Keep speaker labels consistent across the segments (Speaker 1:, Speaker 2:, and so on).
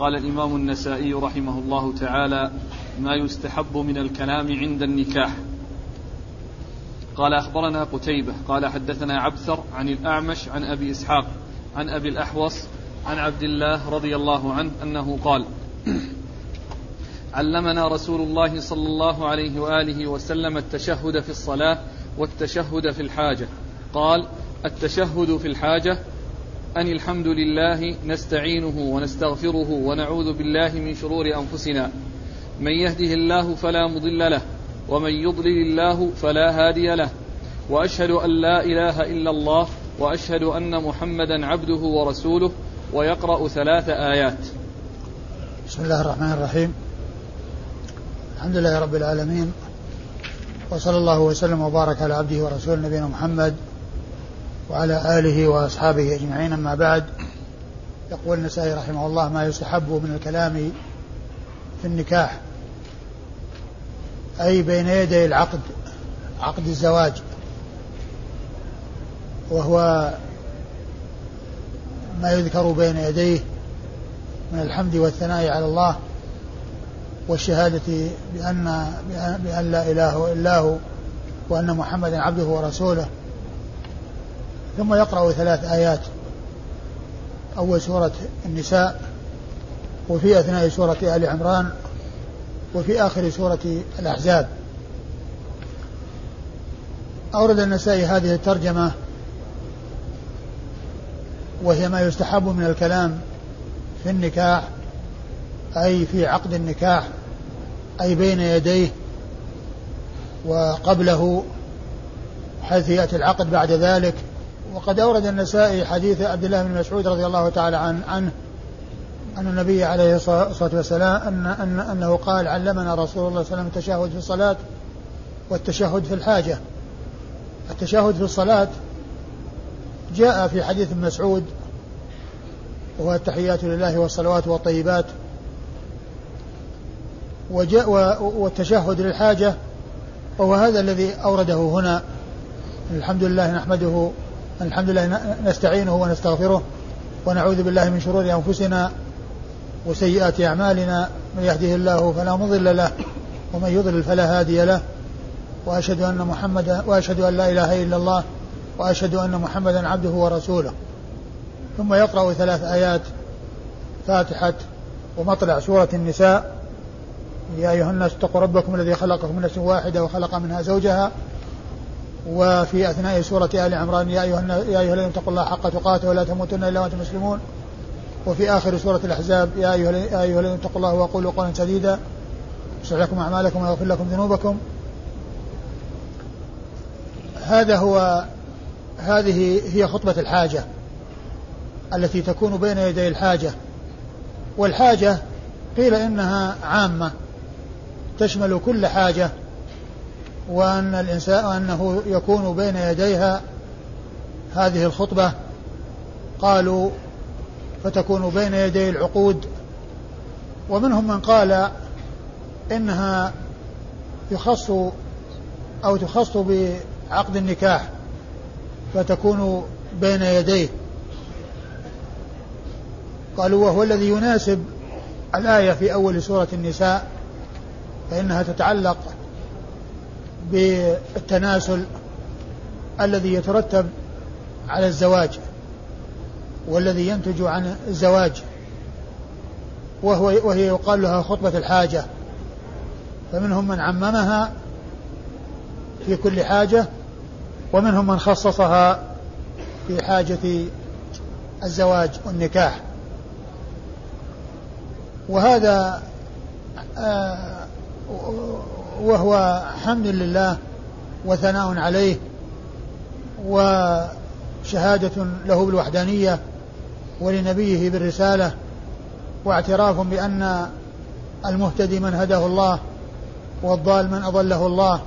Speaker 1: قال الإمام النسائي رحمه الله تعالى ما يستحب من الكلام عند النكاح. قال أخبرنا قتيبة. قال حدثنا عبثر عن الأعمش عن أبي إسحاق عن أبي الأحوص عن عبد الله رضي الله عنه أنه قال علمنا رسول الله صلى الله عليه وآله وسلم التشهد في الصلاة والتشهد في الحاجة. قال التشهد في الحاجة أن الحمد لله نستعينه ونستغفره ونعوذ بالله من شرور أنفسنا. من يهده الله فلا مضل له ومن يضلل الله فلا هادي له. وأشهد أن لا إله إلا الله وأشهد أن محمدا عبده ورسوله ويقرأ ثلاث آيات.
Speaker 2: بسم الله الرحمن الرحيم. الحمد لله رب العالمين وصلى الله وسلم وبارك على عبده ورسوله نبينا محمد وعلى آله وأصحابه أجمعين. أما بعد يقول النسائي رحمه الله ما يستحب من الكلام في النكاح أي بين يدي العقد عقد الزواج وهو ما يذكر بين يديه من الحمد والثناء على الله والشهادة بأن بأن لا إله إلا هو وأن محمدا عبده ورسوله ثم يقرأ ثلاث آيات. أول سورة النساء وفي أثناء سورة آل عمران وفي آخر سورة الأحزاب. أورد النسائي هذه الترجمة وهي ما يستحب من الكلام في النكاح أي في عقد النكاح أي بين يديه وقبله حيث يأتي العقد بعد ذلك. وقد أورد النسائي حديث عبد الله بن مسعود رضي الله تعالى عنه, عنه أن النبي عليه الصلاة والسلام أن, أن أنه قال علمنا رسول الله صلى الله عليه وسلم التشهد في الصلاة والتشهد في الحاجة. التشهد في الصلاة جاء في حديث مسعود وهو التحيات لله والصلوات والطيبات وجاء والتشهد للحاجة وهو هذا الذي أورده هنا. الحمد لله نحمده الحمد لله نستعينه ونستغفره ونعوذ بالله من شرور أنفسنا وسيئات أعمالنا. من يهده الله فلا مضل له ومن يضلل فلا هادي له. وأشهد أن محمدا وأشهد أن لا إله إلا الله وأشهد أن محمدا عبده ورسوله. ثم يقرأ ثلاث آيات فاتحة ومطلع سورة النساء. يا أيها الناس اتقوا ربكم الذي خلقكم من نفس واحدة وخلق منها زوجها. وفي أثناء سورة آل عمران يا أيها يا أيها الذين اتقوا الله حق تقاته ولا تموتن إلا وأنتم مسلمون. وفي آخر سورة الأحزاب يا أيها يا أيها الذين اتقوا الله وقولوا قولا سديدا. يصلح لكم أعمالكم ويغفر لكم ذنوبكم. هذا هو هذه هي خطبة الحاجة التي تكون بين يدي الحاجة. والحاجة قيل إنها عامة تشمل كل حاجة. وأن الإنسان أنه يكون بين يديها هذه الخطبة. قالوا فتكون بين يدي العقود. ومنهم من قال إنها يخص أو تخص بعقد النكاح فتكون بين يديه. قالوا وهو الذي يناسب الآية في أول سورة النساء فإنها تتعلق بالتناسل الذي يترتب على الزواج والذي ينتج عن الزواج وهو وهي يقال لها خطبة الحاجة. فمنهم من عممها في كل حاجة ومنهم من خصصها في حاجة الزواج والنكاح. وهذا آه وهو حمد لله وثناء عليه وشهادة له بالوحدانية ولنبيه بالرسالة واعتراف بأن المهتدي من هداه الله والضال من أضله الله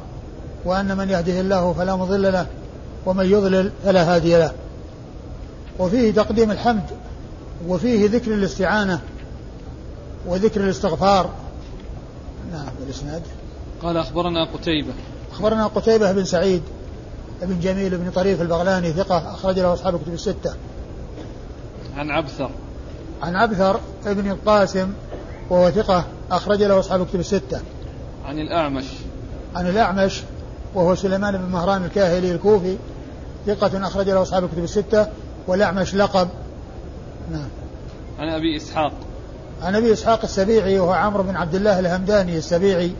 Speaker 2: وأن من يهده الله فلا مضل له ومن يضلل فلا هادي له. وفيه تقديم الحمد وفيه ذكر الاستعانة وذكر الاستغفار. نعم الاسناد
Speaker 1: قال أخبرنا قتيبة.
Speaker 2: أخبرنا قتيبة بن سعيد بن جميل بن طريف البغلاني ثقة أخرج له أصحاب الكتب الستة.
Speaker 1: عن عبثر.
Speaker 2: عن عبثر ابن القاسم وهو ثقة أخرج له أصحاب كتب الستة.
Speaker 1: عن الأعمش.
Speaker 2: عن الأعمش وهو سليمان بن مهران الكاهلي الكوفي ثقة أخرج له أصحاب الكتب الستة. والأعمش لقب.
Speaker 1: نعم. عن أبي إسحاق.
Speaker 2: عن أبي إسحاق السبيعي وهو عمرو بن عبد الله الهمداني السبيعي.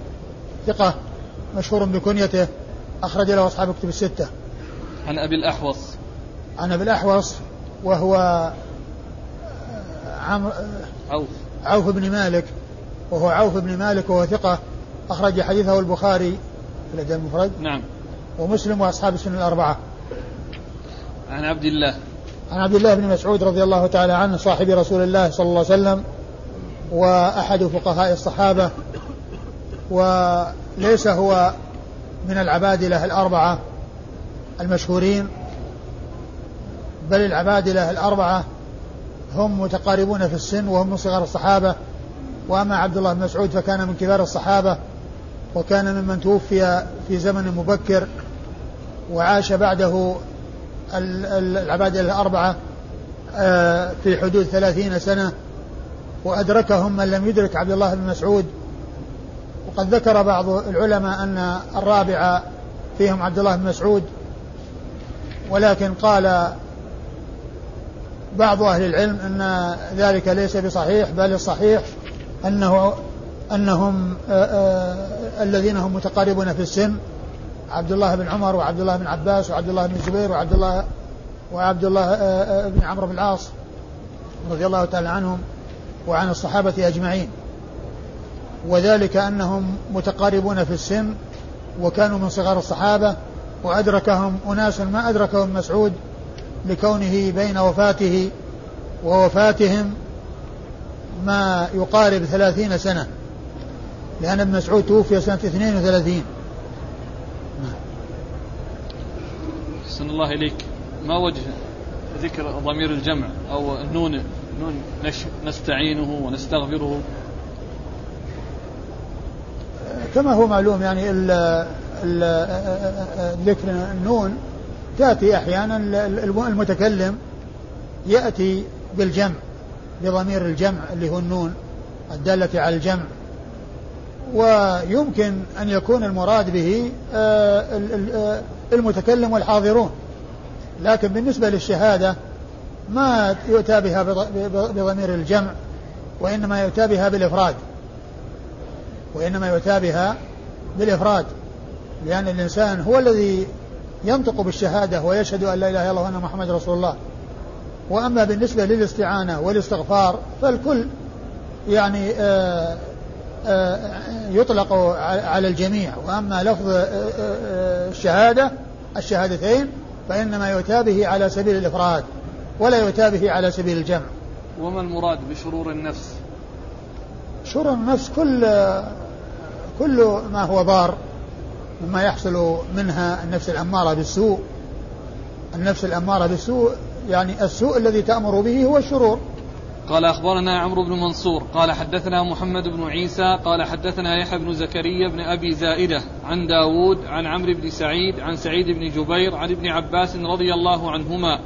Speaker 2: ثقة مشهور بكنيته أخرج له أصحاب الكتب الستة.
Speaker 1: عن أبي الأحوص.
Speaker 2: عن أبي الأحوص وهو عمرو
Speaker 1: عوف.
Speaker 2: عوف بن مالك وهو عوف بن مالك وهو ثقة أخرج حديثه البخاري في الأدب المفرد
Speaker 1: نعم.
Speaker 2: ومسلم وأصحاب السنة الأربعة.
Speaker 1: عن عبد الله.
Speaker 2: عن عبد الله بن مسعود رضي الله تعالى عنه صاحب رسول الله صلى الله عليه وسلم وأحد فقهاء الصحابة وليس هو من العبادلة الأربعة المشهورين بل العبادلة الأربعة هم متقاربون في السن وهم من صغار الصحابة. وأما عبد الله بن مسعود فكان من كبار الصحابة وكان ممن توفي في زمن مبكر وعاش بعده العبادة الأربعة آه، في حدود ثلاثين سنة. وأدركهم من لم يدرك عبد الله بن مسعود وقد ذكر بعض العلماء أن الرابع فيهم عبد الله بن مسعود ولكن قال بعض أهل العلم أن ذلك ليس بصحيح بل الصحيح أنه أنهم آه، آه، الذين هم متقاربون في السن عبد الله بن عمر وعبد الله بن عباس وعبد الله بن الزبير وعبد الله وعبد الله آه، بن عمرو بن العاص رضي الله تعالى عنهم وعن الصحابة أجمعين. وذلك أنهم متقاربون في السن وكانوا من صغار الصحابة وأدركهم أناس ما أدركهم مسعود لكونه بين وفاته ووفاتهم ما يقارب ثلاثين سنة لأن ابن مسعود توفي سنة اثنين وثلاثين.
Speaker 1: أحسن الله إليك. ما وجه ذكر ضمير الجمع أو نون نون نستعينه ونستغفره.
Speaker 2: كما هو معلوم يعني ذكر النون تأتي أحيانا المتكلم يأتي بالجمع بضمير الجمع اللي هو النون الدالة على الجمع. ويمكن أن يكون المراد به آه، آه، المتكلم والحاضرون. لكن بالنسبة للشهادة ما يؤتى بها بضمير الجمع وإنما يؤتى بها بالإفراد. وإنما يؤتى بها بالإفراد لأن الإنسان هو الذي ينطق بالشهادة ويشهد أن لا إله إلا الله وأن محمد رسول الله. وأما بالنسبة للاستعانة والاستغفار فالكل يعني آآ آه، آآ آه، يطلق على الجميع. وأما لفظ آه، الشهادة الشهادتين فإنما يؤتى به على سبيل الإفراد ولا يؤتى به على سبيل الجمع.
Speaker 1: وما المراد بشرور النفس؟
Speaker 2: شرور النفس كل كل ما هو ضار مما يحصل منها النفس الأمارة بالسوء. النفس الأمارة بالسوء يعني السوء الذي تأمر به هو الشرور.
Speaker 1: قال أخبرنا عمرو بن منصور قال حدثنا محمد بن عيسى قال حدثنا يحيى بن زكريا بن أبي زائدة عن داود عن عمرو بن سعيد عن سعيد بن جبير عن ابن عباس رضي الله عنهما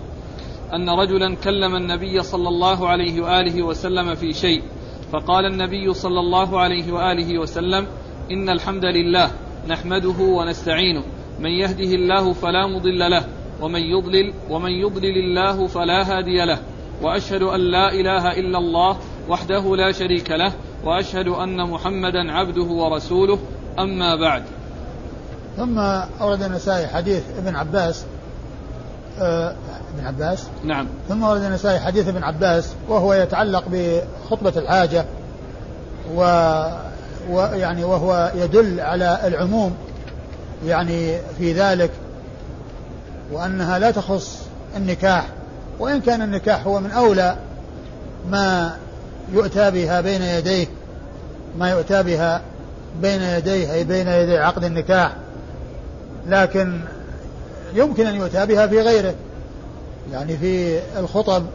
Speaker 1: أن رجلا كلم النبي صلى الله عليه وآله وسلم في شيء فقال النبي صلى الله عليه وآله وسلم إن الحمد لله نحمده ونستعينه. من يهده الله فلا مضل له ومن يضلل ومن يضلل الله فلا هادي له. وأشهد أن لا إله إلا الله وحده لا شريك له وأشهد أن محمدا عبده ورسوله. أما بعد.
Speaker 2: ثم أورد النسائي حديث ابن عباس آه ابن عباس.
Speaker 1: نعم.
Speaker 2: ثم ورد النسائي حديث ابن عباس وهو يتعلق بخطبة الحاجة و ويعني وهو يدل على العموم يعني في ذلك وأنها لا تخص النكاح وإن كان النكاح هو من أولى ما يؤتى بها بين يديه ما يؤتى بها بين يديه أي بين يدي عقد النكاح لكن يمكن أن يؤتى بها في غيره يعني في الخطب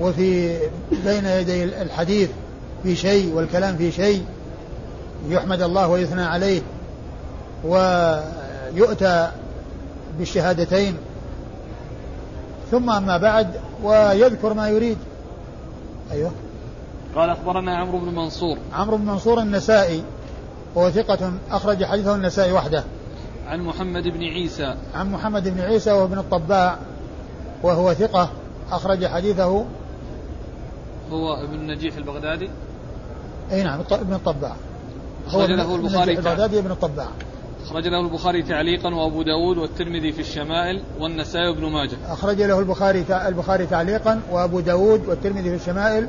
Speaker 2: وفي بين يدي الحديث في شيء والكلام في شيء. يحمد الله ويثنى عليه ويؤتى بالشهادتين. ثم أما بعد ويذكر ما يريد. أيوه.
Speaker 1: قال أخبرنا عمرو بن منصور.
Speaker 2: عمرو بن منصور النسائي وهو ثقة أخرج حديثه النسائي وحده.
Speaker 1: عن محمد بن عيسى.
Speaker 2: عن محمد بن عيسى وهو ابن الطباع وهو ثقة أخرج حديثه.
Speaker 1: هو ابن النجيح البغدادي.
Speaker 2: أي نعم ابن الطباع.
Speaker 1: أخرج له البخاري
Speaker 2: البغدادي ابن الطباع.
Speaker 1: أخرج له البخاري تعليقا وأبو داود والترمذي في الشمائل والنسائي وابن ماجه.
Speaker 2: أخرج له البخاري البخاري تعليقا وأبو داود والترمذي في الشمائل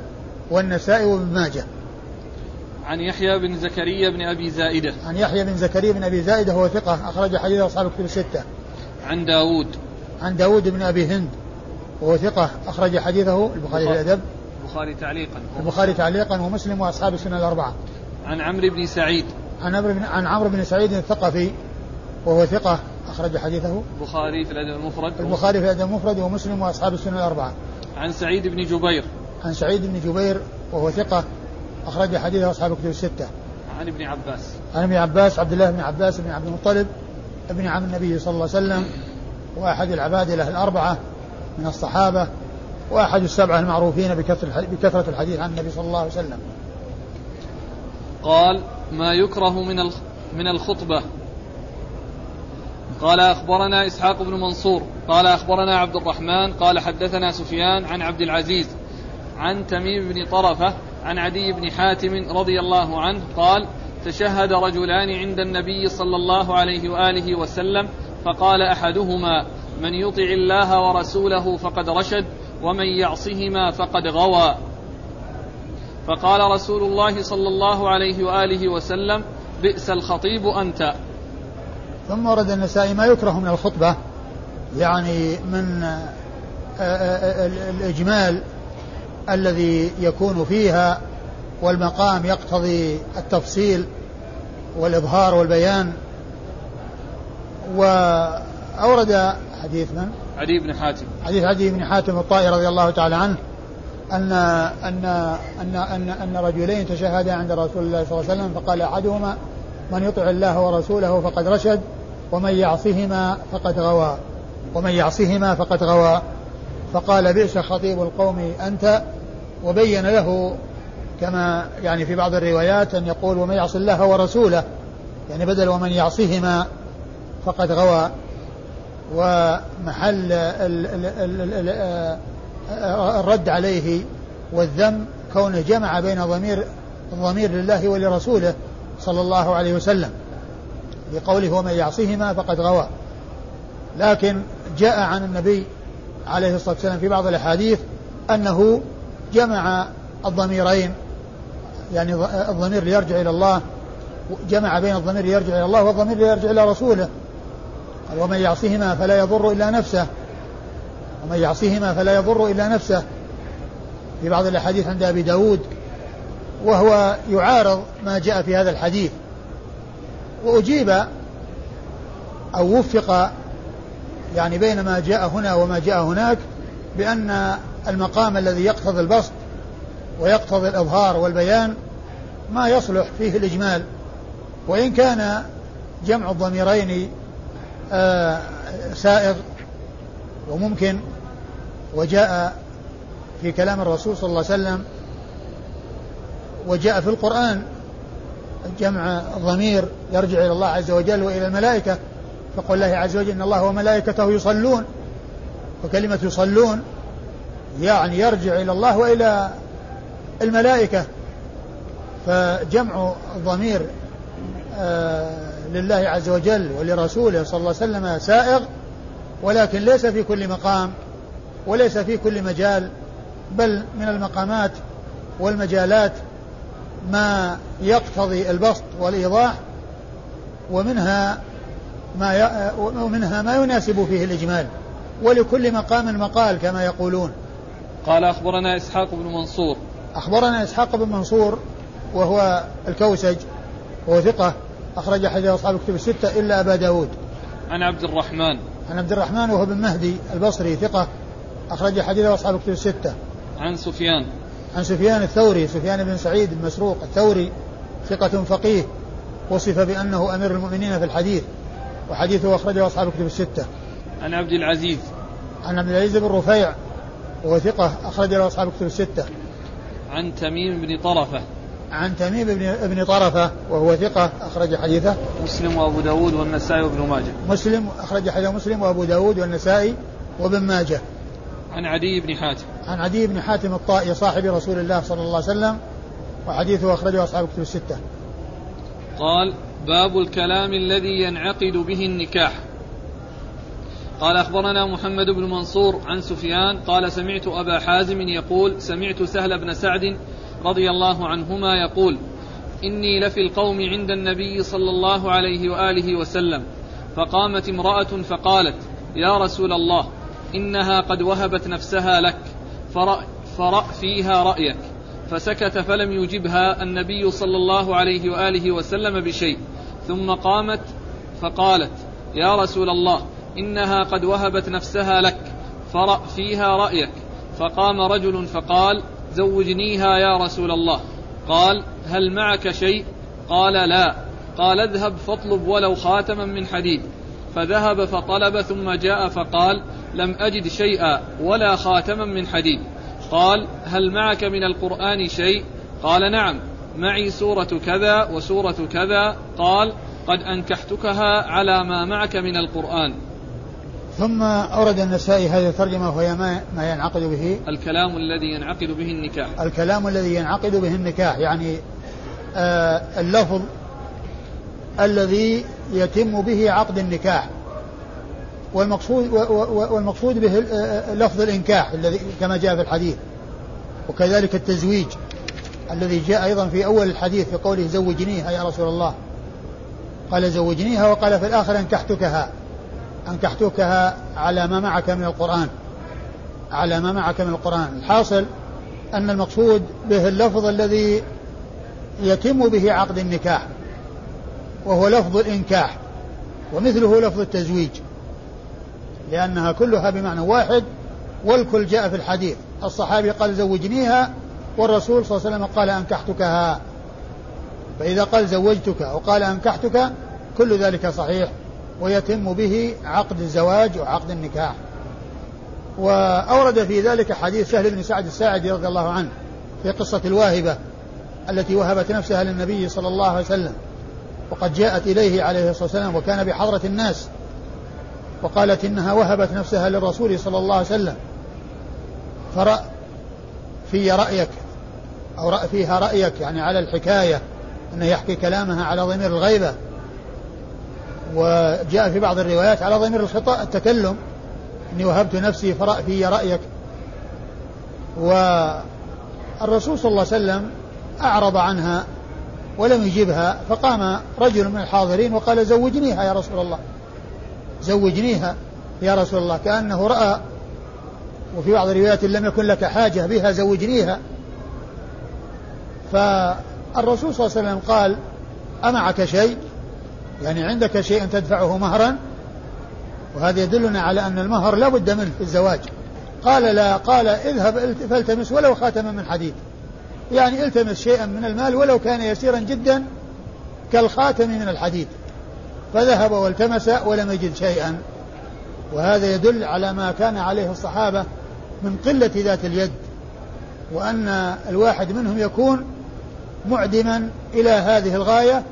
Speaker 2: والنسائي وابن ماجه.
Speaker 1: عن يحيى بن زكريا بن أبي زائدة.
Speaker 2: عن يحيى بن زكريا بن أبي زائدة هو ثقة أخرج حديث أصحاب الكتب الستة.
Speaker 1: عن داود.
Speaker 2: عن داود بن أبي هند وهو ثقة أخرج حديثه البخاري في الأدب.
Speaker 1: البخاري تعليقا.
Speaker 2: البخاري تعليقا ومسلم وأصحاب السنة الأربعة.
Speaker 1: عن عمرو بن سعيد.
Speaker 2: عن عمرو بن عن عمرو بن سعيد الثقفي وهو ثقة أخرج حديثه.
Speaker 1: البخاري في الأدب المفرد.
Speaker 2: البخاري في الأدب المفرد ومسلم وأصحاب السنة الأربعة.
Speaker 1: عن سعيد بن جبير.
Speaker 2: عن سعيد بن جبير وهو ثقة أخرج حديثه أصحاب الكتب الستة.
Speaker 1: عن ابن عباس.
Speaker 2: عن ابن عباس عبد الله بن عباس بن عبد المطلب ابن عم النبي صلى الله عليه وسلم وأحد العبادلة الأربعة من الصحابة وأحد السبعة المعروفين بكثرة الحديث عن النبي صلى الله عليه وسلم.
Speaker 1: قال ما يكره من من الخطبة. قال أخبرنا إسحاق بن منصور قال أخبرنا عبد الرحمن قال حدثنا سفيان عن عبد العزيز عن تميم بن طرفة عن عدي بن حاتم رضي الله عنه قال تشهد رجلان عند النبي صلى الله عليه وآله وسلم فقال أحدهما من يطع الله ورسوله فقد رشد ومن يعصهما فقد غوى. فقال رسول الله صلى الله عليه وآله وسلم بئس الخطيب أنت.
Speaker 2: ثم ورد النسائي ما يكره من الخطبة يعني من آه، آه، آه، الإجمال الذي يكون فيها والمقام يقتضي التفصيل والإظهار والبيان. وأورد حديث من؟
Speaker 1: عدي بن حاتم.
Speaker 2: حديث عدي بن حاتم الطائي رضي الله تعالى عنه. أن أن أن أن أن رجلين تشهدا عند رسول الله صلى الله عليه وسلم فقال أحدهما من يطع الله ورسوله فقد رشد ومن يعصهما فقد غوى. ومن يعصهما فقد غوى. فقال بئس خطيب القوم أنت؟ وبين له كما يعني في بعض الروايات أن يقول ومن يعص الله ورسوله يعني بدل ومن يعصهما فقد غوى. ومحل الرد عليه والذم كونه جمع بين ضمير الضمير لله ولرسوله صلى الله عليه وسلم بقوله ومن يعصهما فقد غوى لكن جاء عن النبي عليه الصلاة والسلام في بعض الأحاديث أنه جمع الضميرين يعني الضمير ليرجع إلى الله جمع بين الضمير يرجع إلى الله والضمير يرجع إلى رسوله. ومن يعصهما فلا يضر إلا نفسه. ومن يعصهما فلا يضر إلا نفسه. في بعض الأحاديث عند أبي داود وهو يعارض ما جاء في هذا الحديث. وأجيب أو وفق يعني بين ما جاء هنا وما جاء هناك بأن المقام الذي يقتضي البسط ويقتضي الإظهار والبيان ما يصلح فيه الإجمال. وإن كان جمع الضميرين آه سائغ وممكن وجاء في كلام الرسول صلى الله عليه وسلم وجاء في القرآن جمع الضمير يرجع إلى الله عز وجل وإلى الملائكة فقول الله عز وجل إن الله وملائكته يصلون وكلمة يصلون يعني يرجع إلى الله وإلى الملائكة فجمع الضمير آه لله عز وجل ولرسوله صلى الله عليه وسلم سائغ ولكن ليس في كل مقام. وليس في كل مجال بل من المقامات والمجالات ما يقتضي البسط والإيضاح ومنها ما ومنها ما يناسب فيه الإجمال. ولكل مقام مقال كما يقولون.
Speaker 1: قال أخبرنا إسحاق بن منصور.
Speaker 2: أخبرنا إسحاق بن منصور وهو الكوسج وهو ثقة أخرج حديث أصحاب الكتب الستة إلا أبا داود.
Speaker 1: عن عبد الرحمن.
Speaker 2: عن عبد الرحمن وهو بن مهدي البصري ثقة. أخرج حديث أصحاب الكتب الستة.
Speaker 1: عن سفيان.
Speaker 2: عن سفيان الثوري سفيان بن سعيد المسروق الثوري ثقة فقيه وصف بأنه أمير المؤمنين في الحديث وحديثه أخرجه أصحاب الكتب الستة.
Speaker 1: عن عبد العزيز.
Speaker 2: عن عبد العزيز بن رفيع وهو ثقة أخرج له أصحاب الكتب الستة.
Speaker 1: عن تميم بن طرفة.
Speaker 2: عن تميم بن ابن طرفة وهو ثقة أخرج حديثه.
Speaker 1: مسلم وأبو داود والنسائي وابن ماجه.
Speaker 2: مسلم أخرج حديث مسلم وأبو داود والنسائي وابن ماجه.
Speaker 1: عن عدي بن حاتم.
Speaker 2: عن عدي بن حاتم الطائي صاحب رسول الله صلى الله عليه وسلم وحديثه أخرجه أصحاب كتب الستة.
Speaker 1: قال باب الكلام الذي ينعقد به النكاح. قال أخبرنا محمد بن منصور عن سفيان قال سمعت أبا حازم يقول سمعت سهل بن سعد رضي الله عنهما يقول إني لفي القوم عند النبي صلى الله عليه وآله وسلم فقامت امرأة فقالت يا رسول الله إنها قد وهبت نفسها لك فرأ, فرأ فيها رأيك. فسكت فلم يجبها النبي صلى الله عليه وآله وسلم بشيء. ثم قامت فقالت يا رسول الله إنها قد وهبت نفسها لك فرأ فيها رأيك. فقام رجل فقال زوجنيها يا رسول الله. قال هل معك شيء؟ قال لا. قال اذهب فاطلب ولو خاتما من حديد. فذهب فطلب ثم جاء فقال لم أجد شيئا ولا خاتما من حديد. قال هل معك من القرآن شيء؟ قال نعم. معي سورة كذا وسورة كذا. قال قد أنكحتكها على ما معك من القرآن.
Speaker 2: ثم أورد النسائي هذه الترجمة وهي ما, ما ينعقد به.
Speaker 1: الكلام الذي ينعقد به النكاح.
Speaker 2: الكلام الذي ينعقد به النكاح يعني آه اللفظ الذي يتم به عقد النكاح. والمقصود والمقصود به لفظ الإنكاح الذي كما جاء في الحديث. وكذلك التزويج الذي جاء أيضا في أول الحديث في قوله زوجنيها يا رسول الله. قال زوجنيها وقال في الآخر أنكحتكها. أنكحتكها على ما معك من القرآن. على ما معك من القرآن. الحاصل أن المقصود به اللفظ الذي يتم به عقد النكاح وهو لفظ الإنكاح ومثله لفظ التزويج. لأنها كلها بمعنى واحد والكل جاء في الحديث. الصحابي قال زوجنيها والرسول صلى الله عليه وسلم قال أنكحتكها. فإذا قال زوجتك وقال أنكحتك كل ذلك صحيح ويتم به عقد الزواج وعقد النكاح. وأورد في ذلك حديث سهل بن سعد الساعدي رضي الله عنه في قصة الواهبة التي وهبت نفسها للنبي صلى الله عليه وسلم وقد جاءت إليه عليه الصلاة والسلام وكان بحضرة الناس. وقالت إنها وهبت نفسها للرسول صلى الله عليه وسلم. فرأ في رأيك أو رأى فيها رأيك يعني على الحكاية أنه يحكي كلامها على ضمير الغيبة. وجاء في بعض الروايات على ضمير الخطأ التكلم. إني وهبت نفسي فرأ في رأيك. والرسول صلى الله عليه وسلم أعرض عنها ولم يجبها فقام رجل من الحاضرين وقال زوجنيها يا رسول الله. زوجنيها. يا رسول الله كأنه رأى وفي بعض الروايات لم يكن لك حاجة بها زوجنيها. فالرسول صلى الله عليه وسلم قال أمعك شيء؟ يعني عندك شيء تدفعه مهرا؟ وهذا يدلنا على أن المهر لا بد منه في الزواج. قال لا قال اذهب فالتمس ولو خاتما من حديد. يعني التمس شيئا من المال ولو كان يسيرا جدا كالخاتم من الحديد. فذهب والتمس ولم يجد شيئا. وهذا يدل على ما كان عليه الصحابة من قلة ذات اليد وأن الواحد منهم يكون معدما إلى هذه الغاية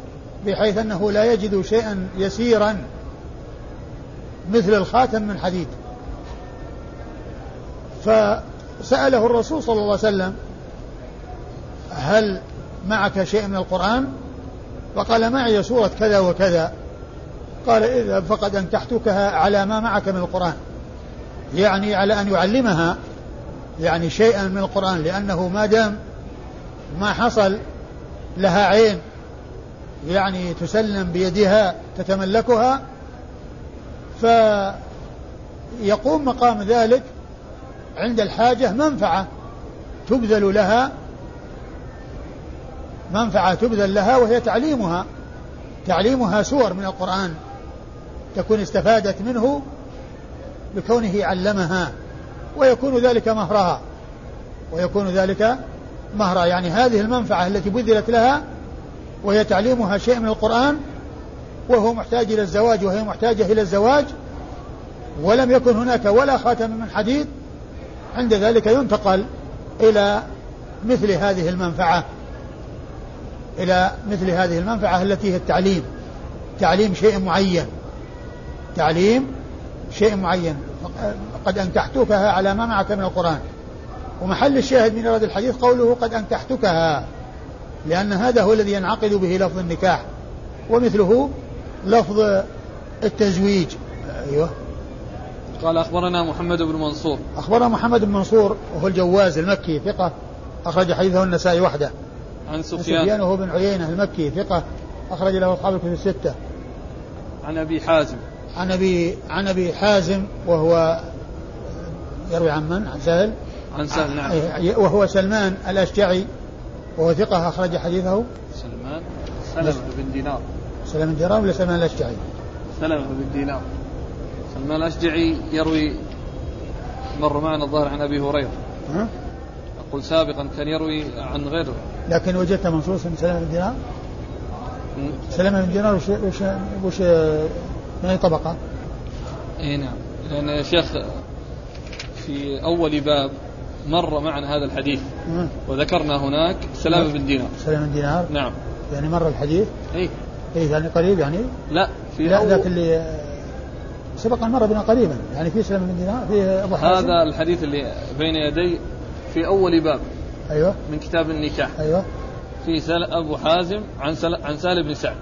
Speaker 2: بحيث أنه لا يجد شيئا يسيرا مثل الخاتم من حديد. فسأله الرسول صلى الله عليه وسلم هل معك شيء من القرآن؟ فقال معي سورة كذا وكذا. قال اذهب فقد أنكحتكها على ما معك من القرآن. يعني على أن يعلمها يعني شيئا من القرآن لأنه ما دام ما حصل لها عين يعني تسلم بيدها تتملكها فيقوم مقام ذلك عند الحاجة منفعة تبذل لها منفعة تبذل لها وهي تعليمها تعليمها سور من القرآن. تكون استفادت منه بكونه علمها ويكون ذلك مهرها ويكون ذلك مهرها. يعني هذه المنفعة التي بذلت لها وهي تعليمها شيء من القرآن وهو محتاج إلى الزواج وهي محتاجة إلى الزواج ولم يكن هناك ولا خاتم من حديد عند ذلك ينتقل إلى مثل هذه المنفعة إلى مثل هذه المنفعة التي هي التعليم تعليم شيء معين. تعليم شيء معين. قد أنكحتكها على ما معك من القرآن. ومحل الشاهد من هذا الحديث قوله قد أنكحتكها لأن هذا هو الذي ينعقد به لفظ النكاح. ومثله لفظ التزويج. أيوه.
Speaker 1: قال أخبرنا محمد بن منصور.
Speaker 2: أخبرنا محمد بن منصور وهو الجواز المكي ثقة. أخرج حديثه النسائي وحده.
Speaker 1: عن سفيان
Speaker 2: سفيان. وهو بن عيينة المكي ثقة. أخرج له أصحاب الكتب الستة.
Speaker 1: عن أبي حازم.
Speaker 2: عن أبي عن أبي حازم وهو يروي عن من؟ عن سهل؟
Speaker 1: عن سهل نعم.
Speaker 2: وهو سلمان الأشجعي وهو ثقة أخرج حديثه.
Speaker 1: سلمان. سلمة بن دينار.
Speaker 2: سلمان بن دينار ولا سلمان الأشجعي؟
Speaker 1: سلمة بن دينار. سلمان الأشجعي يروي مر معنا الظاهر عن أبي هريرة.
Speaker 2: ها؟
Speaker 1: أقول سابقا كان يروي عن غيره.
Speaker 2: لكن وجدت منصوص من سلمة بن دينار؟ سلمة بن دينار وش وش وش من أي طبقة؟
Speaker 1: اي نعم. لأن يا شيخ في أول باب مر معنا هذا الحديث؟ وذكرنا هناك سلامة بن دينار.
Speaker 2: سلمة بن دينار.
Speaker 1: نعم.
Speaker 2: يعني مر الحديث؟
Speaker 1: اي
Speaker 2: اي يعني قريب يعني؟
Speaker 1: لا في
Speaker 2: لا لكن اللي سبق أن مر بنا قريبا. يعني في سلمة بن دينار في أبو حازم.
Speaker 1: هذا الحديث اللي بين يدي في أول باب.
Speaker 2: أيوه.
Speaker 1: من كتاب النكاح.
Speaker 2: أيوه.
Speaker 1: في سل... أبو حازم عن سل... عن سالم بن سعد.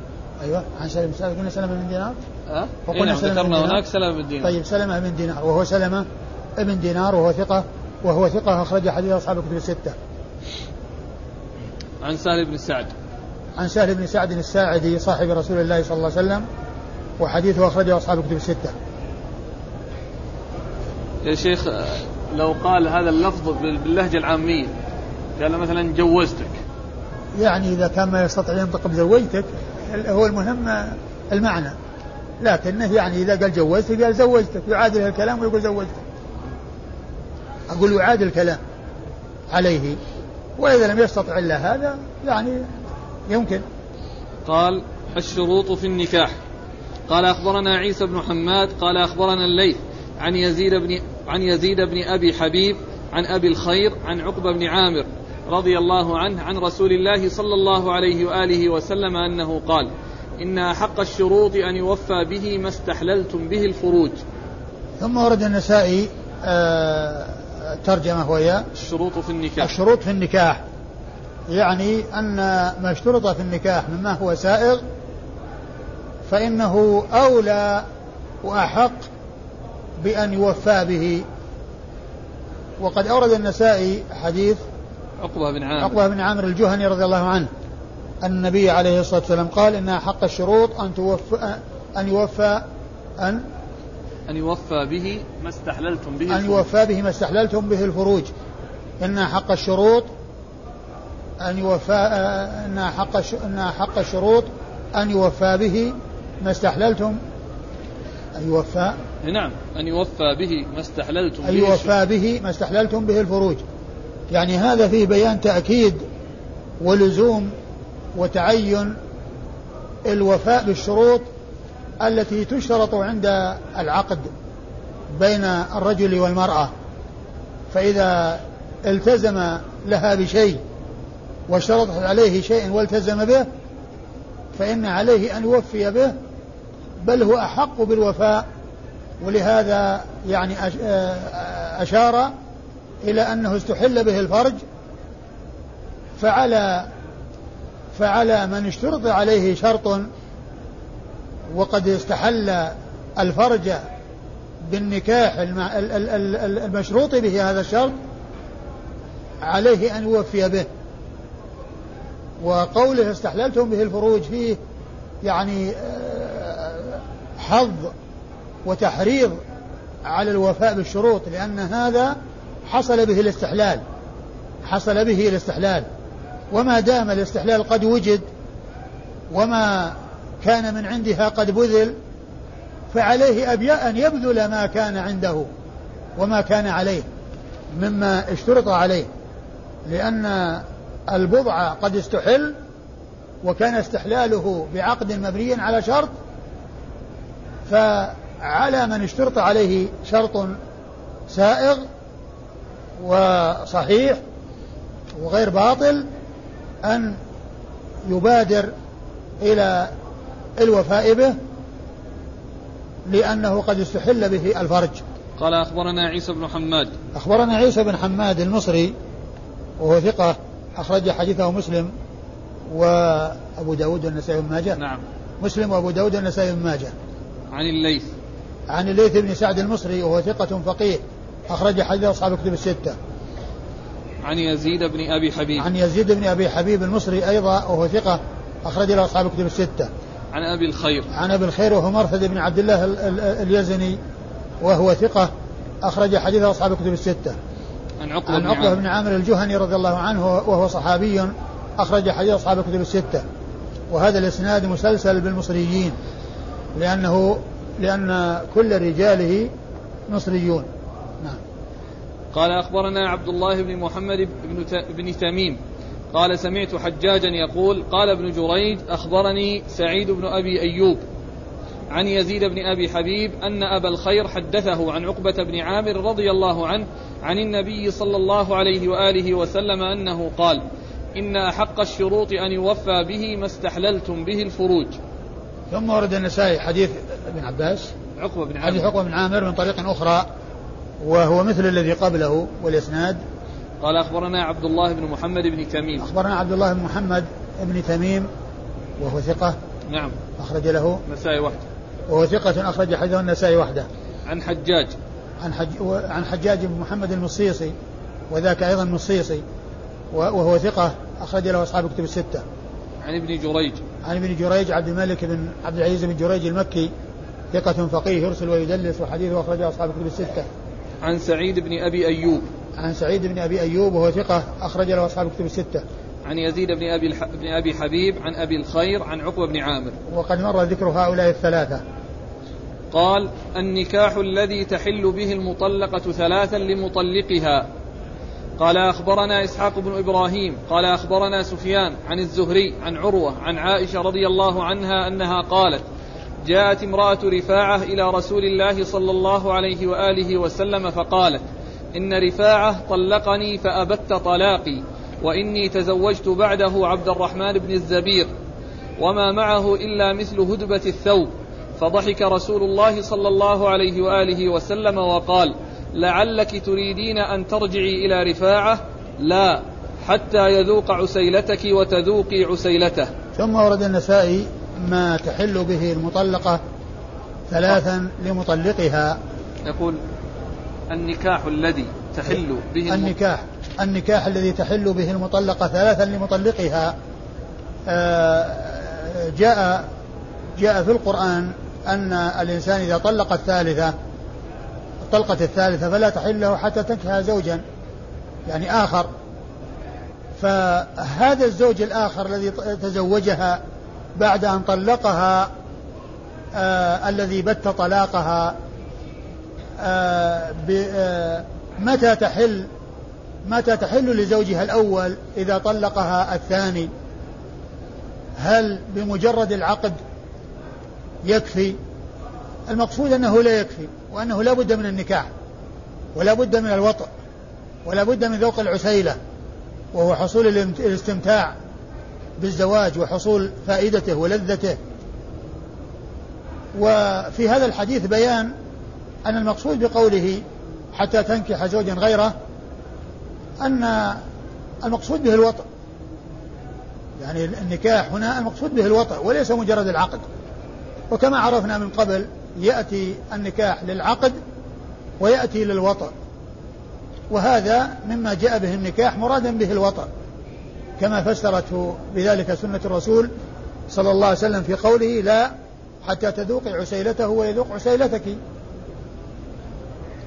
Speaker 2: أيوه. عن سلمة بن سعد. قلنا سلمة بن دينار.
Speaker 1: أه؟
Speaker 2: وقلنا
Speaker 1: إيه نعم
Speaker 2: سلمة
Speaker 1: ذكرنا
Speaker 2: دينار.
Speaker 1: هناك سلمة بن دينار.
Speaker 2: طيب سلمة بن دينار. وهو سلمة بن دينار وهو ثقة وهو ثقة أخرج حديث أصحاب الكتب الستة.
Speaker 1: عن سهل بن سعد.
Speaker 2: عن سهل بن سعد الساعدي صاحب رسول الله صلى الله عليه وسلم وحديثه أخرجه أصحاب الكتب الستة.
Speaker 1: يا شيخ لو قال هذا اللفظ بال- باللهجة العامية قال مثلا جوزتك.
Speaker 2: يعني إذا كان ما يستطيع ينطق بزوجتك هو المهم المعنى. لكنه يعني إذا قال جوزتك قال زوجتك يعادل الكلام ويقول زوجتك. أقول يعادل الكلام عليه وإذا لم يستطع إلا هذا يعني يمكن.
Speaker 1: قال الشروط في النكاح. قال أخبرنا عيسى بن حماد قال أخبرنا الليث عن يزيد بن عن يزيد بن أبي حبيب عن أبي الخير عن عقبة بن عامر رضي الله عنه عن رسول الله صلى الله عليه وآله وسلم أنه قال إن أحق الشروط أن يوفى به ما استحللتم به الفروج
Speaker 2: ثم ورد النسائي آه، ترجمة وهي
Speaker 1: الشروط في النكاح.
Speaker 2: الشروط في النكاح. يعني أن ما اشترط في النكاح مما هو سائغ فإنه أولى وأحق بأن يوفى به. وقد أورد النسائي حديث
Speaker 1: عقبة بن عامر.
Speaker 2: عقبة بن عامر الجهني رضي الله عنه. أن النبي عليه الصلاة والسلام قال إن حق الشروط أن توفى أن يوفى أن
Speaker 1: أن يوفى به ما استحللتم به
Speaker 2: أن
Speaker 1: الفروج.
Speaker 2: يوفى به ما استحللتم به الفروج إن حق الشروط أن يوفى إن حق إن حق الشروط أن يوفى به ما استحللتم أن يوفى
Speaker 1: نعم أن يوفى به ما استحللتم
Speaker 2: أن يوفى به ما استحللتم به الفروج يعني هذا فيه بيان تأكيد ولزوم وتعين الوفاء بالشروط التي تشترط عند العقد بين الرجل والمرأة. فإذا التزم لها بشيء واشترطت عليه شيء والتزم به فإن عليه أن يوفي به بل هو أحق بالوفاء. ولهذا يعني آه، أشار إلى أنه استحل به الفرج فعلى فعلى من اشترط عليه شرط وقد استحل الفرج بالنكاح الم- ال- ال- ال- ال- المشروط به هذا الشرط عليه أن يوفي به. وقوله استحللتم به الفروج فيه يعني آه، حظ وتحريض على الوفاء بالشروط لأن هذا حصل به الاستحلال حصل به الاستحلال. وما دام الاستحلال قد وجد وما كان من عندها قد بذل فعليه أبي- أن يبذل ما كان عنده وما كان عليه مما اشترط عليه لأن البضع قد استحل وكان استحلاله بعقد مبني على شرط فعلى من اشترط عليه شرط سائغ وصحيح وغير باطل أن يبادر إلى الوفاء به لأنه قد استحل به الفرج.
Speaker 1: قال أخبرنا عيسى بن حماد.
Speaker 2: أخبرنا عيسى بن حماد المصري وهو ثقة أخرج حديثه مسلم وأبو داود والنسائي بن ماجه.
Speaker 1: نعم.
Speaker 2: مسلم وأبو داود والنسائي بن ماجه.
Speaker 1: عن الليث.
Speaker 2: عن الليث بن سعد المصري وهو ثقة فقيه أخرج حديث أصحاب كتب الستة.
Speaker 1: عن يزيد بن أبي حبيب.
Speaker 2: عن يزيد بن أبي حبيب المصري أيضا وهو ثقة أخرج له أصحاب كتب الستة.
Speaker 1: عن أبي الخير.
Speaker 2: عن أبي الخير وهو مرثد بن عبد الله ال- ال- اليزني وهو ثقة أخرج حديث أصحاب كتب الستة.
Speaker 1: عن عقبة
Speaker 2: عن
Speaker 1: بن
Speaker 2: عقبة بن عامر الجهني رضي الله عنه وهو صحابي أخرج حديث أصحاب الكتب الستة. وهذا الإسناد مسلسل بالمصريين لأنه لأن كل رجاله مصريون. نعم.
Speaker 1: قال أخبرنا عبد الله بن محمد بن, تميم. قال سمعت حجاجا يقول قال ابن جريج أخبرني سعيد بن أبي أيوب عن يزيد بن أبي حبيب أن أبا الخير حدثه عن عقبة بن عامر رضي الله عنه عن النبي صلى الله عليه وآله وسلم أنه قال إن أحق الشروط أن يوفى به ما استحللتم به الفروج.
Speaker 2: ثم ورد النسائي حديث ابن عباس.
Speaker 1: عقبة بن
Speaker 2: حديث
Speaker 1: عامر.
Speaker 2: عقبة بن عامر من طريق أخرى. وهو مثل الذي قبله والإسناد.
Speaker 1: قال أخبرنا عبد الله بن محمد بن تميم.
Speaker 2: أخبرنا عبد الله بن محمد بن تميم وهو ثقة.
Speaker 1: نعم.
Speaker 2: أخرج له.
Speaker 1: مسائي وحده
Speaker 2: وهو ثقة أخرج حديثه النسائي وحده
Speaker 1: عن حجاج.
Speaker 2: عن حج عن حجاج بن محمد المصيصي وذاك أيضا مصيصي وهو ثقة أخرج له أصحاب كتب الستة.
Speaker 1: عن ابن جريج.
Speaker 2: عن ابن جريج عبد الملك بن عبد العزيز بن جريج المكي ثقة فقيه يرسل ويدلس وحديثه أخرجه أصحاب كتب الستة.
Speaker 1: عن سعيد بن أبي أيوب.
Speaker 2: عن سعيد بن أبي أيوب وهو ثقة أخرج له أصحاب كتب الستة.
Speaker 1: عن يزيد بن أبي, الح... بن أبي حبيب عن أبي الخير عن عقبة بن عامر.
Speaker 2: وقد مر ذكر هؤلاء الثلاثة.
Speaker 1: قال النكاح الذي تحل به المطلقة ثلاثا لمطلقها. قال أخبرنا إسحاق بن إبراهيم. قال أخبرنا سفيان عن الزهري عن عروة عن عائشة رضي الله عنها أنها قالت جاءت امرأة رفاعة إلى رسول الله صلى الله عليه وآله وسلم فقالت إن رفاعة طلقني فأبت طلاقي وإني تزوجت بعده عبد الرحمن بن الزبير وما معه إلا مثل هدبة الثوب. فضحك رسول الله صلى الله عليه وآله وسلم وقال لعلك تريدين أن ترجعي إلى رفاعة؟ لا حتى يذوق عسيلتك وتذوقي عسيلته.
Speaker 2: ثم ورد النسائي ما تحل به المطلقة ثلاثا لمطلقها.
Speaker 1: يقول النكاح الذي تحل به
Speaker 2: النكاح النكاح الذي تحل به المطلقة ثلاثا لمطلقها. آه، جاء جاء في القرآن أن الإنسان إذا طلق الثالثة الطلقة الثالثة فلا تحل له حتى تنكح زوجا يعني آخر. فهذا الزوج الآخر الذي تزوجها بعد أن طلقها آه الذي بت طلاقها آه آه متى تحل؟ متى تحل لزوجها الأول إذا طلقها الثاني؟ هل بمجرد العقد يكفي؟ المقصود أنه لا يكفي وأنه لا بد من النكاح ولا بد من الوطء ولا بد من ذوق العسيلة وهو حصول الاستمتاع. بالزواج وحصول فائدته ولذته. وفي هذا الحديث بيان أن المقصود بقوله حتى تنكح زوجا غيره أن المقصود به الوطء يعني النكاح هنا المقصود به الوطء وليس مجرد العقد. وكما عرفنا من قبل يأتي النكاح للعقد ويأتي للوطء وهذا مما جاء به النكاح مرادا به الوطء كما فسرته بذلك سنة الرسول صلى الله عليه وسلم في قوله لا حتى تذوقي عسيلته ويذوق عسيلتك.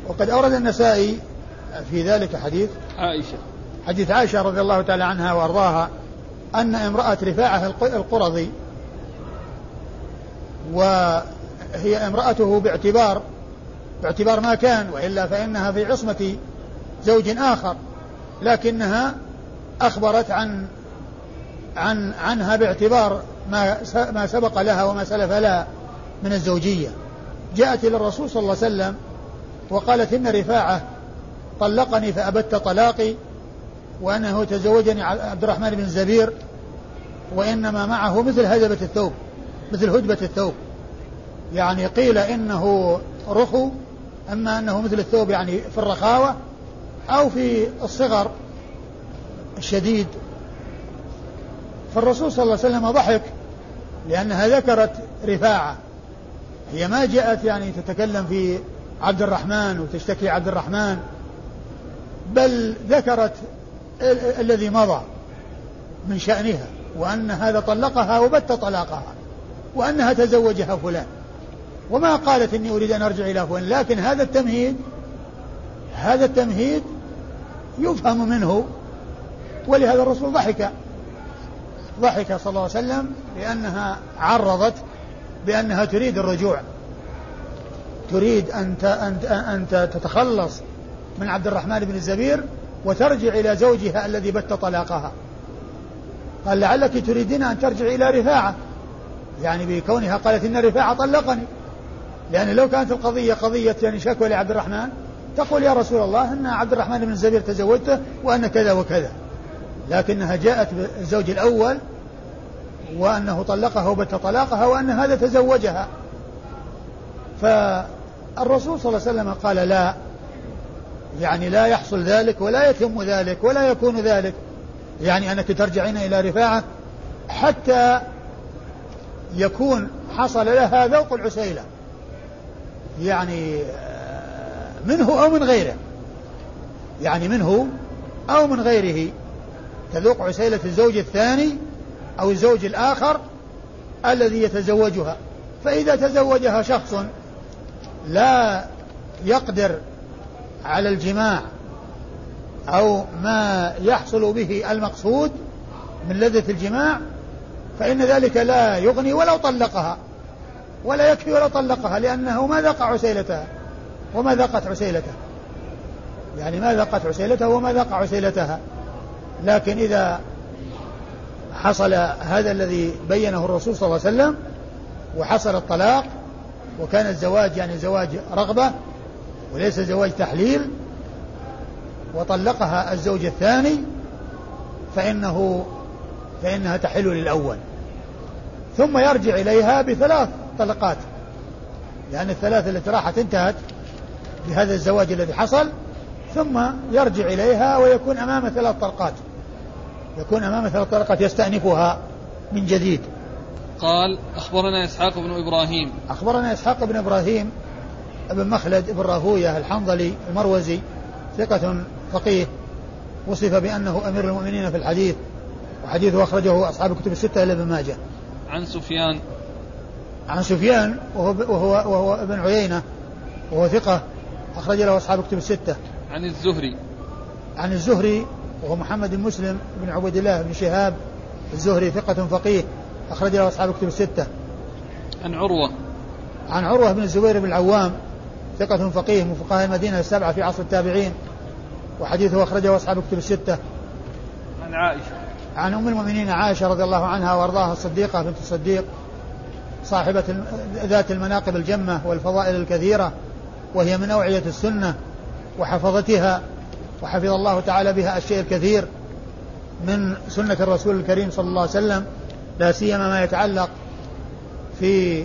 Speaker 2: وقد أورد النسائي في ذلك حديث
Speaker 1: عائشة.
Speaker 2: حديث عائشة رضي الله تعالى عنها وأرضاها أن امرأة رفاعة الق- القرظي وهي امرأته باعتبار باعتبار ما كان وإلا فإنها في عصمة زوج آخر لكنها أخبرت عن عن عنها باعتبار ما ما سبق لها وما سلف لها من الزوجية. جاءت إلى الرسول صلى الله عليه وسلم وقالت إن رفاعة طلقني فأبت طلاقي وأنه تزوجني عبد الرحمن بن الزبير وإنما معه مثل هدبة الثوب مثل هدبة الثوب. يعني قيل إنه رخو أما أنه مثل الثوب يعني في الرخاوة أو في الصغر. الشديد فالرسول صلى الله عليه وسلم ضحك لأنها ذكرت رفاعة. هي ما جاءت يعني تتكلم في عبد الرحمن وتشتكي عبد الرحمن بل ذكرت الذي مضى من شأنها وأن هذا طلقها وبت طلاقها وأنها تزوجها فلان. وما قالت إني أريد أن أرجع إلى فلان لكن هذا التمهيد هذا التمهيد يفهم منه ولهذا الرسول ضحك. ضحك صلى الله عليه وسلم لأنها عرضت بأنها تريد الرجوع. تريد أن أن تتخلص من عبد الرحمن بن الزبير وترجع إلى زوجها الذي بت طلاقها. قال لعلك تريدين أن ترجع إلى رفاعة. يعني بكونها قالت إن رفاعة طلقني. لأن لو كانت القضية قضية يعني شكوى لعبد الرحمن تقول يا رسول الله أن عبد الرحمن بن الزبير تزوجته وأن كذا وكذا. لكنها جاءت بالزوج الأول وأنه طلقها وبت طلاقها وأن هذا تزوجها. فالرسول صلى الله عليه وسلم قال لا. يعني لا يحصل ذلك ولا يتم ذلك ولا يكون ذلك. يعني أنك ترجعين إلى رفاعة حتى يكون حصل لها ذوق العسيلة. يعني منه أو من غيره. يعني منه أو من غيره. تذوق عسيلة الزوج الثاني أو الزوج الآخر الذي يتزوجها. فإذا تزوجها شخص لا يقدر على الجماع أو ما يحصل به المقصود من لذة الجماع فإن ذلك لا يغني ولو طلقها ولا يكفي ولو طلقها لأنه ما ذاق عسيلتها وما ذاقت عسيلته. يعني ما ذاقت عسيلته وما ذاق عسيلتها. لكن إذا حصل هذا الذي بينه الرسول صلى الله عليه وسلم وحصل الطلاق وكان الزواج يعني زواج رغبة وليس زواج تحليل وطلقها الزوج الثاني فإنه فإنها تحل للأول. ثم يرجع إليها بثلاث طلقات لأن الثلاث التي راحت انتهت بهذا الزواج الذي حصل ثم يرجع إليها ويكون أمام ثلاث طلقات يكون أمام ثلاث طلقات يستأنفها من جديد.
Speaker 1: قال أخبرنا إسحاق بن إبراهيم.
Speaker 2: أخبرنا إسحاق بن إبراهيم بن مخلد بن راهوية الحنظلي المروزي ثقة فقيه وصف بأنه أمير المؤمنين في الحديث وحديثه أخرجه أصحاب الكتب الستة إلا ابن ماجه.
Speaker 1: عن سفيان.
Speaker 2: عن سفيان وهو, وهو, وهو ابن عيينة وهو ثقة أخرج له أصحاب الكتب الستة.
Speaker 1: عن الزهري.
Speaker 2: عن الزهري وهو محمد بن مسلم بن عبد الله بن شهاب. الزهري ثقة فقيه أخرج له أصحاب الكتب الستة.
Speaker 1: عن عروة.
Speaker 2: عن عروة بن الزبير بن العوام ثقة فقيه من فقهاء المدينة السبعة في عصر التابعين وحديثه أخرجه أصحاب الكتب الستة.
Speaker 1: عن عائشة.
Speaker 2: عن أم المؤمنين عائشة رضي الله عنها وأرضاها الصديقة بنت الصديق صاحبة ذات المناقب الجمة والفضائل الكثيرة وهي من أوعية السنة. وحفظتها وحفظ الله تعالى بها الشيء الكثير من سنة الرسول الكريم صلى الله عليه وسلم لا سيما ما يتعلق في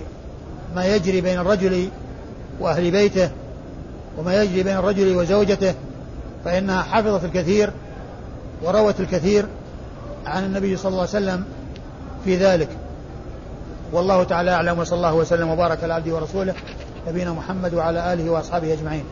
Speaker 2: ما يجري بين الرجل وأهل بيته وما يجري بين الرجل وزوجته فإنها حفظت الكثير وروت الكثير عن النبي صلى الله عليه وسلم في ذلك. والله تعالى أعلم وصلى الله وسلم وبارك على عبده ورسوله نبينا محمد وعلى آله وأصحابه أجمعين.